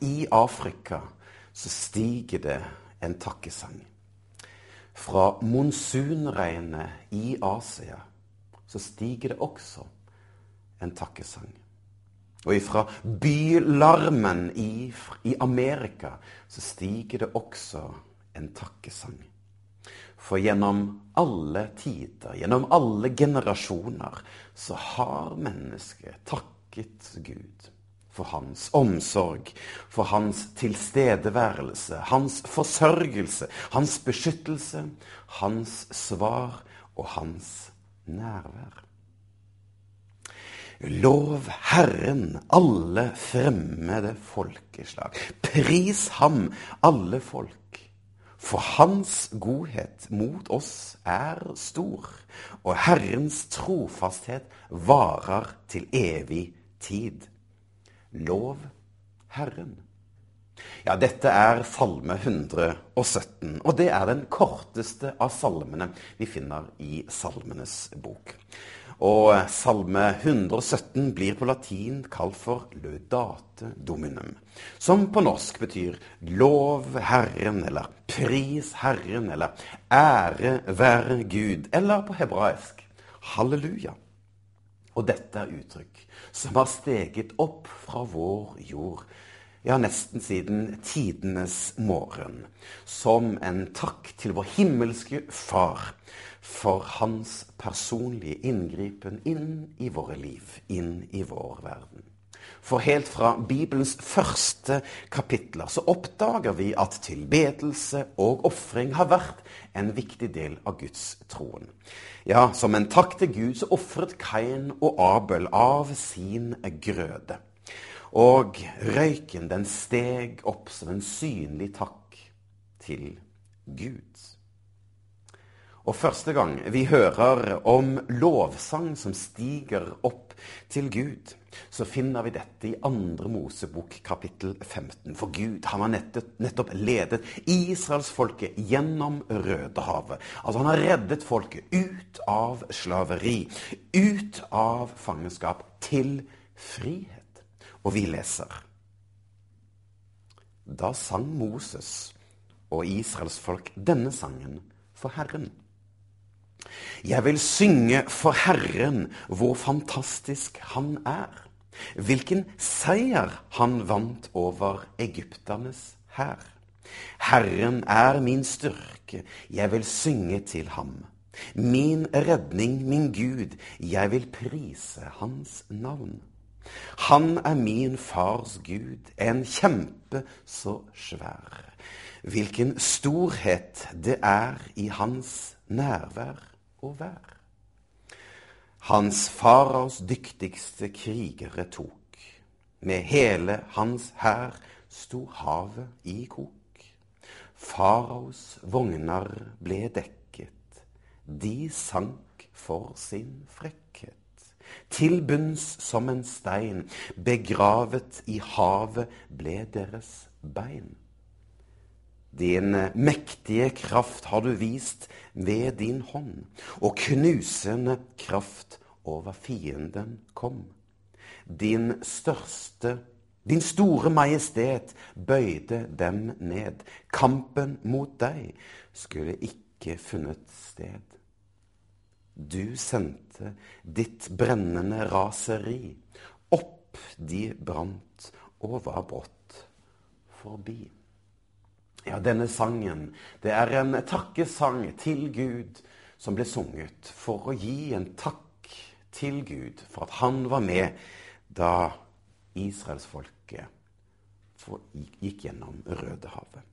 i Afrika så stiger det en takkesang. Fra monsunregnet i Asia så stiger det også en takkesang. Og ifra bylarmen i, i Amerika så stiger det også en takkesang. For gjennom alle tider, gjennom alle generasjoner, så har mennesket takket Gud for hans omsorg, for hans tilstedeværelse, hans forsørgelse, hans beskyttelse, hans svar og hans nærvær. Lov Herren, alle fremmede folkeslag. Pris ham, alle folk. For Hans godhet mot oss er stor, og Herrens trofasthet varer til evig tid. Lov Herren. Ja, dette er Salme 117, og det er den korteste av salmene vi finner i Salmenes bok. Og Salme 117 blir på latin kalt for Laudate Dominum, som på norsk betyr Lov Herren, eller Pris Herren, eller Ære være Gud, eller på hebraisk Halleluja. Og dette er uttrykk som har steget opp fra vår jord, ja, nesten siden tidenes morgen, som en takk til vår himmelske Far for hans personlige inngripen inn i våre liv, inn i vår verden. For helt fra Bibelens første kapitler så oppdager vi at tilbedelse og ofring har vært en viktig del av Guds troen. Ja, som en takk til Gud så ofret Kain og Abel av sin grøde. Og røyken den steg opp som en synlig takk til Gud. Og første gang vi hører om lovsang som stiger opp til Gud, så finner vi dette i andre Mosebok kapittel 15. For Gud han har nettopp ledet israelsfolket gjennom Rødehavet. Altså han har reddet folket ut av slaveri, ut av fangenskap, til frihet. Og vi leser Da sang Moses og Israels folk denne sangen for Herren. Jeg vil synge for Herren hvor fantastisk Han er. Hvilken seier han vant over egypternes hær. Herren er min styrke, jeg vil synge til ham. Min redning, min Gud, jeg vil prise hans navn. Han er min fars Gud, en kjempe så svær. Hvilken storhet det er i hans nærvær og vær. Hans faraos dyktigste krigere tok. Med hele hans hær sto havet i kok. Faraos vogner ble dekket. De sank for sin frekkhet. Til bunns som en stein, begravet i havet ble deres bein. Din mektige kraft har du vist ved din hånd, og knusende kraft over fienden kom. Din største, din store majestet bøyde dem ned. Kampen mot deg skulle ikke funnet sted. Du sendte ditt brennende raseri. Opp de brant og var brått forbi. Ja, denne sangen, det er en takkesang til Gud som ble sunget for å gi en takk til Gud for at han var med da israelsfolket gikk gjennom Rødehavet.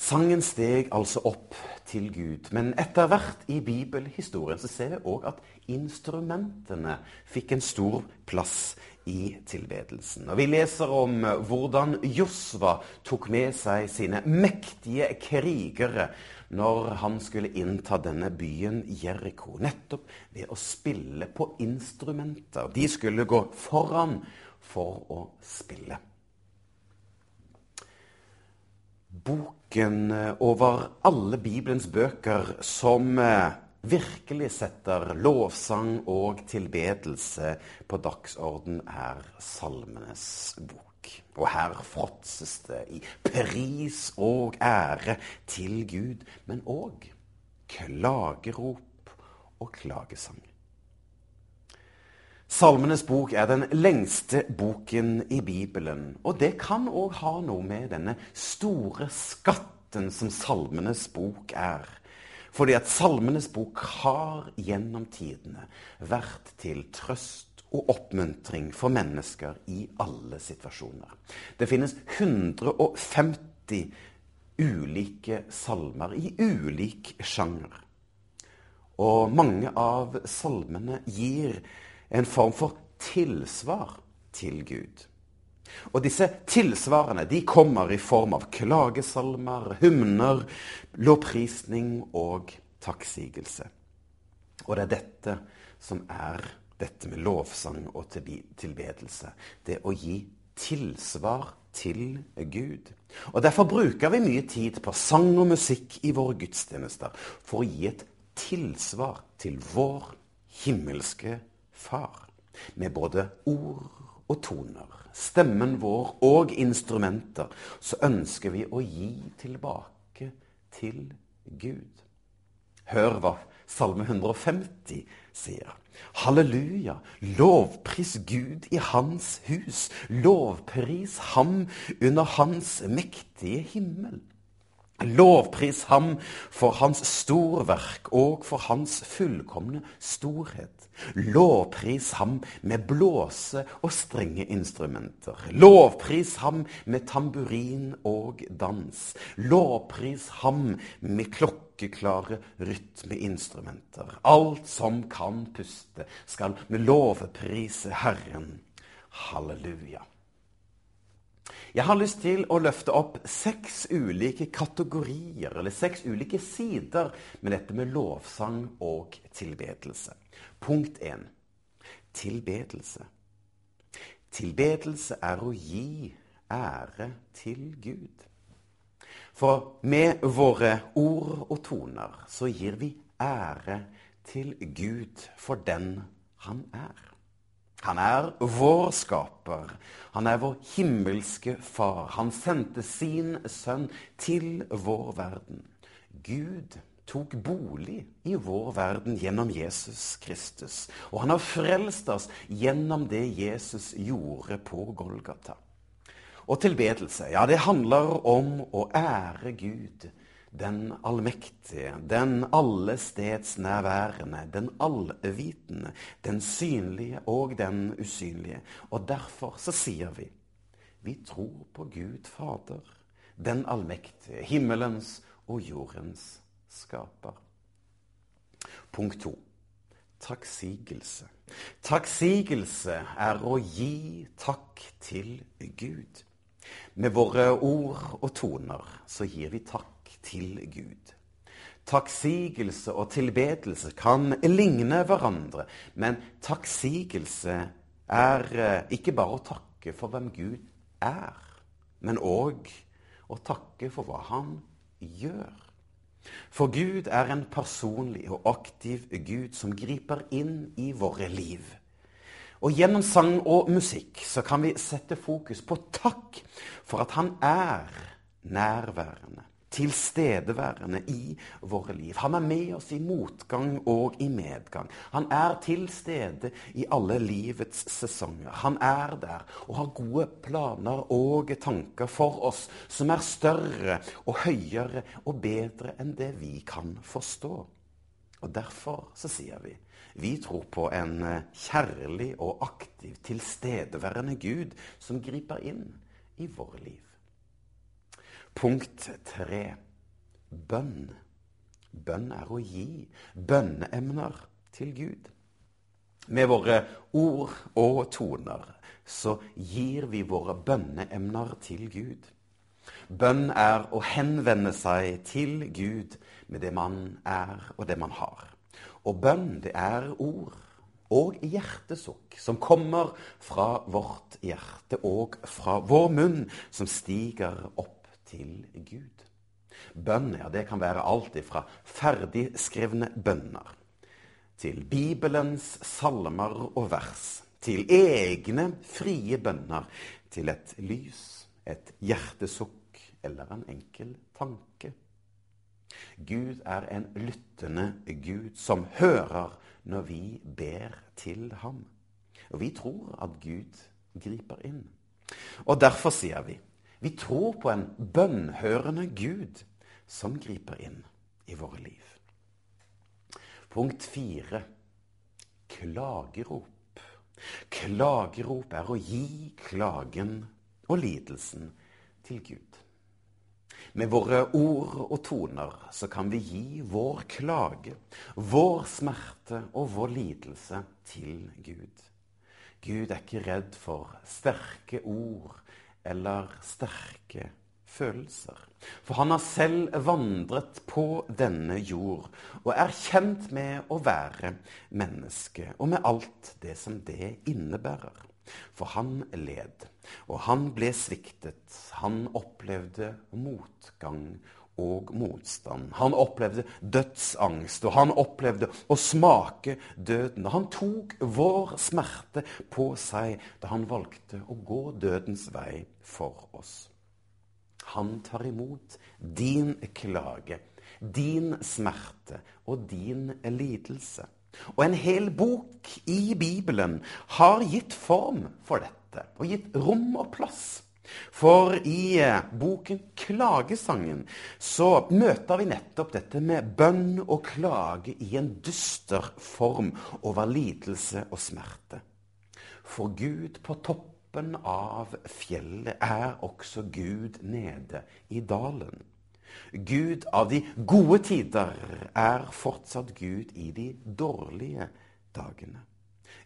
Sangen steg altså opp til Gud, men etter hvert i bibelhistorien så ser vi òg at instrumentene fikk en stor plass i tilbedelsen. Og Vi leser om hvordan Josva tok med seg sine mektige krigere når han skulle innta denne byen Jeriko, nettopp ved å spille på instrumenter. De skulle gå foran for å spille. Boken over alle Bibelens bøker som eh, virkelig setter lovsang og tilbedelse på dagsorden, er Salmenes bok. Og her fråtses det i pris og ære til Gud, men òg klagerop og klagesang. Salmenes bok er den lengste boken i Bibelen. Og det kan òg ha noe med denne store skatten som Salmenes bok er. Fordi at Salmenes bok har gjennom tidene vært til trøst og oppmuntring for mennesker i alle situasjoner. Det finnes 150 ulike salmer i ulik sjanger. Og mange av salmene gir en form for tilsvar til Gud. Og disse tilsvarene de kommer i form av klagesalmer, hymner, lovprisning og takksigelse. Og det er dette som er dette med lovsang og tilbedelse. Det å gi tilsvar til Gud. Og Derfor bruker vi mye tid på sang og musikk i våre gudstjenester for å gi et tilsvar til vår himmelske Far. Med både ord og toner stemmen vår og instrumenter, så ønsker vi å gi tilbake til Gud. Hør hva Salme 150 sier. Halleluja, lovpris Gud i Hans hus, lovpris Ham under Hans mektige himmel. Lovpris ham for hans storverk og for hans fullkomne storhet. Lovpris ham med blåse- og strengeinstrumenter. Lovpris ham med tamburin og dans. Lovpris ham med klokkeklare rytmeinstrumenter. Alt som kan puste, skal med lovprise Herren. Halleluja. Jeg har lyst til å løfte opp seks ulike kategorier, eller seks ulike sider med dette med lovsang og tilbedelse. Punkt 1. Tilbedelse. Tilbedelse er å gi ære til Gud. For med våre ord og toner så gir vi ære til Gud for den han er. Han er vår skaper. Han er vår himmelske far. Han sendte sin sønn til vår verden. Gud tok bolig i vår verden gjennom Jesus Kristus. Og han har frelst oss gjennom det Jesus gjorde på Golgata. Og tilbedelse, ja, det handler om å ære Gud den allmektige, den allestedsnærværende, den allvitende, den synlige og den usynlige. Og derfor så sier vi vi tror på Gud Fader, den allmektige, himmelens og jordens skaper. Punkt to. Takksigelse. Takksigelse er å gi takk til Gud. Med våre ord og toner så gir vi takk til Gud. Takksigelse og tilbedelse kan ligne hverandre, men takksigelse er eh, ikke bare å takke for hvem Gud er, men òg å takke for hva han gjør. For Gud er en personlig og aktiv Gud som griper inn i våre liv. Og gjennom sang og musikk så kan vi sette fokus på takk for at han er nærværende tilstedeværende i våre liv. Han er med oss i motgang og i medgang. Han er til stede i alle livets sesonger. Han er der og har gode planer og tanker for oss som er større og høyere og bedre enn det vi kan forstå. Og Derfor så sier vi vi tror på en kjærlig og aktiv, tilstedeværende Gud som griper inn i våre liv. Punkt tre bønn. Bønn er å gi bønneemner til Gud. Med våre ord og toner så gir vi våre bønneemner til Gud. Bønn er å henvende seg til Gud med det man er og det man har. Og bønn, det er ord og hjertesukk som kommer fra vårt hjerte og fra vår munn, som stiger opp til Gud. Bønn ja, det kan være alt ifra ferdigskrevne bønner til Bibelens salmer og vers, til egne frie bønner, til et lys, et hjertesukk eller en enkel tanke. Gud er en lyttende Gud som hører når vi ber til ham. Og vi tror at Gud griper inn. Og derfor sier vi vi tror på en bønnhørende Gud som griper inn i våre liv. Punkt fire klagerop. Klagerop er å gi klagen og lidelsen til Gud. Med våre ord og toner så kan vi gi vår klage, vår smerte og vår lidelse til Gud. Gud er ikke redd for sterke ord eller sterke følelser. For han har selv vandret på denne jord og er kjent med å være menneske og med alt det som det innebærer. For han led, og han ble sviktet. Han opplevde motgang og motstand. Han opplevde dødsangst, og han opplevde å smake døden. Han tok vår smerte på seg da han valgte å gå dødens vei for oss. Han tar imot din klage, din smerte og din lidelse. Og en hel bok i Bibelen har gitt form for dette, og gitt rom og plass. For i eh, boken Klagesangen så møter vi nettopp dette med bønn og klage i en dyster form over lidelse og smerte. For Gud på toppen av fjellet er også Gud nede i dalen. Gud av de gode tider er fortsatt Gud i de dårlige dagene.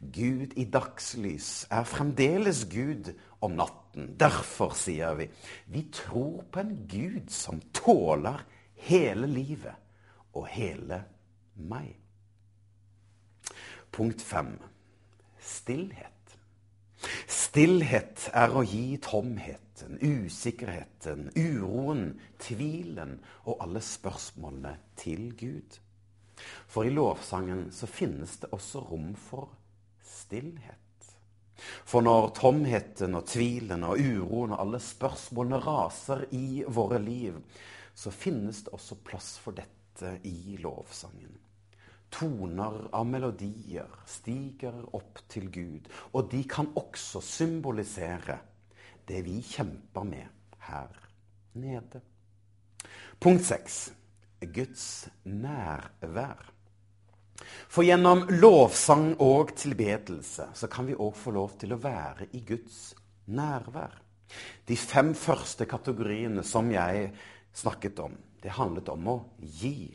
Gud i dagslys er fremdeles Gud om natten. Derfor sier vi vi tror på en Gud som tåler hele livet og hele meg. Punkt fem stillhet. Stillhet er å gi tomheten, usikkerheten, uroen, tvilen og alle spørsmålene til Gud. For i lovsangen så finnes det også rom for stillhet. For når tomheten og tvilen og uroen og alle spørsmålene raser i våre liv, så finnes det også plass for dette i lovsangen toner av melodier stiger opp til Gud. Og de kan også symbolisere det vi kjemper med her nede. Punkt seks Guds nærvær. For gjennom lovsang og tilbedelse så kan vi òg få lov til å være i Guds nærvær. De fem første kategoriene som jeg snakket om, det handlet om å gi.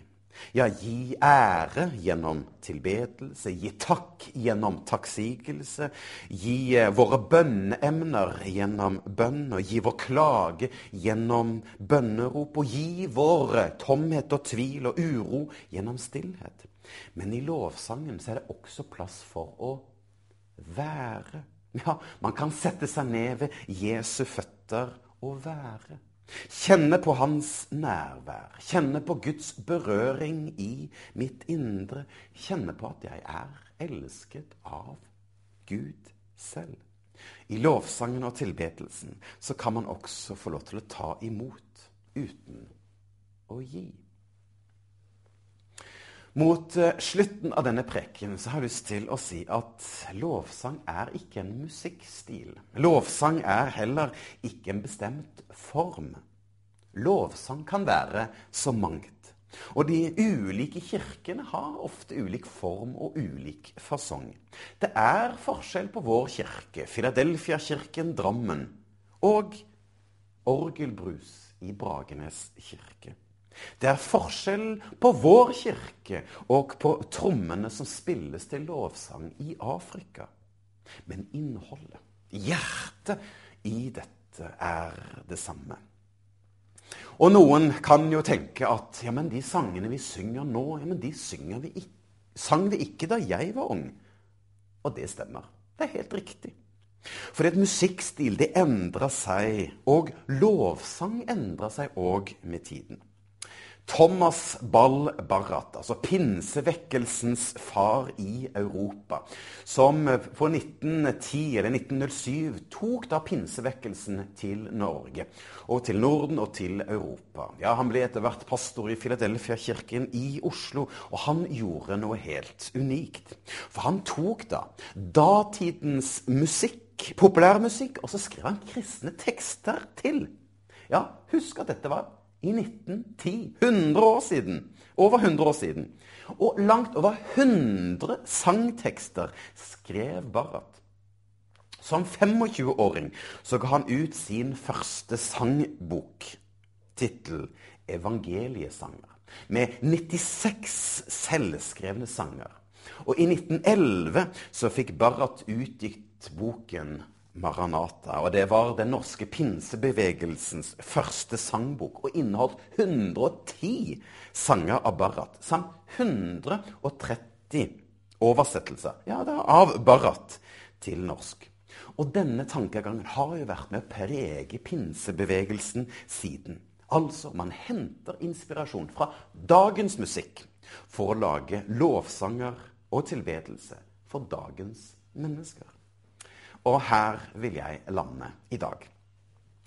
Ja, gi ære gjennom tilbedelse, gi takk gjennom takksigelse, gi eh, våre bønneemner gjennom bønn, og gi vår klage gjennom bønnerop, og gi vår tomhet og tvil og uro gjennom stillhet. Men i lovsangen så er det også plass for å være. Ja, man kan sette seg ned ved Jesu føtter og være. Kjenne på hans nærvær. Kjenne på Guds berøring i mitt indre. Kjenne på at jeg er elsket av Gud selv. I lovsangen og tilbedelsen så kan man også få lov til å ta imot uten å gi. Mot eh, slutten av denne preken så har jeg lyst til å si at lovsang er ikke en musikkstil. Lovsang er heller ikke en bestemt form. Lovsang kan være så mangt. Og de ulike kirkene har ofte ulik form og ulik fasong. Det er forskjell på vår kirke, Filadelfia-kirken Drammen, og orgelbrus i Bragenes kirke. Det er forskjell på vår kirke og på trommene som spilles til lovsang i Afrika. Men innholdet, hjertet i dette, er det samme. Og noen kan jo tenke at ja, men de sangene vi synger nå, ja, men de vi ikke, sang vi ikke da jeg var ung. Og det stemmer. Det er helt riktig. For et musikkstil det endra seg, og lovsang endra seg òg med tiden. Thomas Ball Barrat, altså pinsevekkelsens far i Europa, som på 1910 eller 1907 tok da pinsevekkelsen til Norge, og til Norden og til Europa. Ja, Han ble etter hvert pastor i Filadelfia-kirken i Oslo, og han gjorde noe helt unikt. For han tok da datidens musikk, populærmusikk, og så skrev han kristne tekster til. Ja, husk at dette var i 1910. 100 år siden. Over 100 år siden. Og langt over 100 sangtekster skrev Barrat. Som 25-åring så ga han ut sin første sangbok. Tittel 'Evangeliesanger'. Med 96 selvskrevne sanger. Og i 1911 så fikk Barrat utgitt boken Maranata. Og det var den norske pinsebevegelsens første sangbok, og inneholdt 110 sanger av Barrat, samt 130 oversettelser ja, av Barrat til norsk. Og denne tankegangen har jo vært med å prege pinsebevegelsen siden. Altså, man henter inspirasjon fra dagens musikk for å lage lovsanger og tilbedelse for dagens mennesker. Og her vil jeg lande i dag.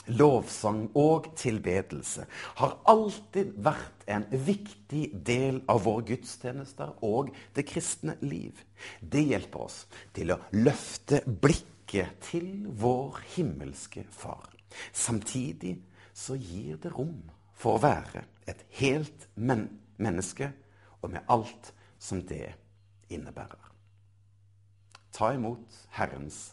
Lovsang og tilbedelse har alltid vært en viktig del av våre gudstjenester og det kristne liv. Det hjelper oss til å løfte blikket til vår himmelske Far. Samtidig så gir det rom for å være et helt men menneske, og med alt som det innebærer. Ta imot Herrens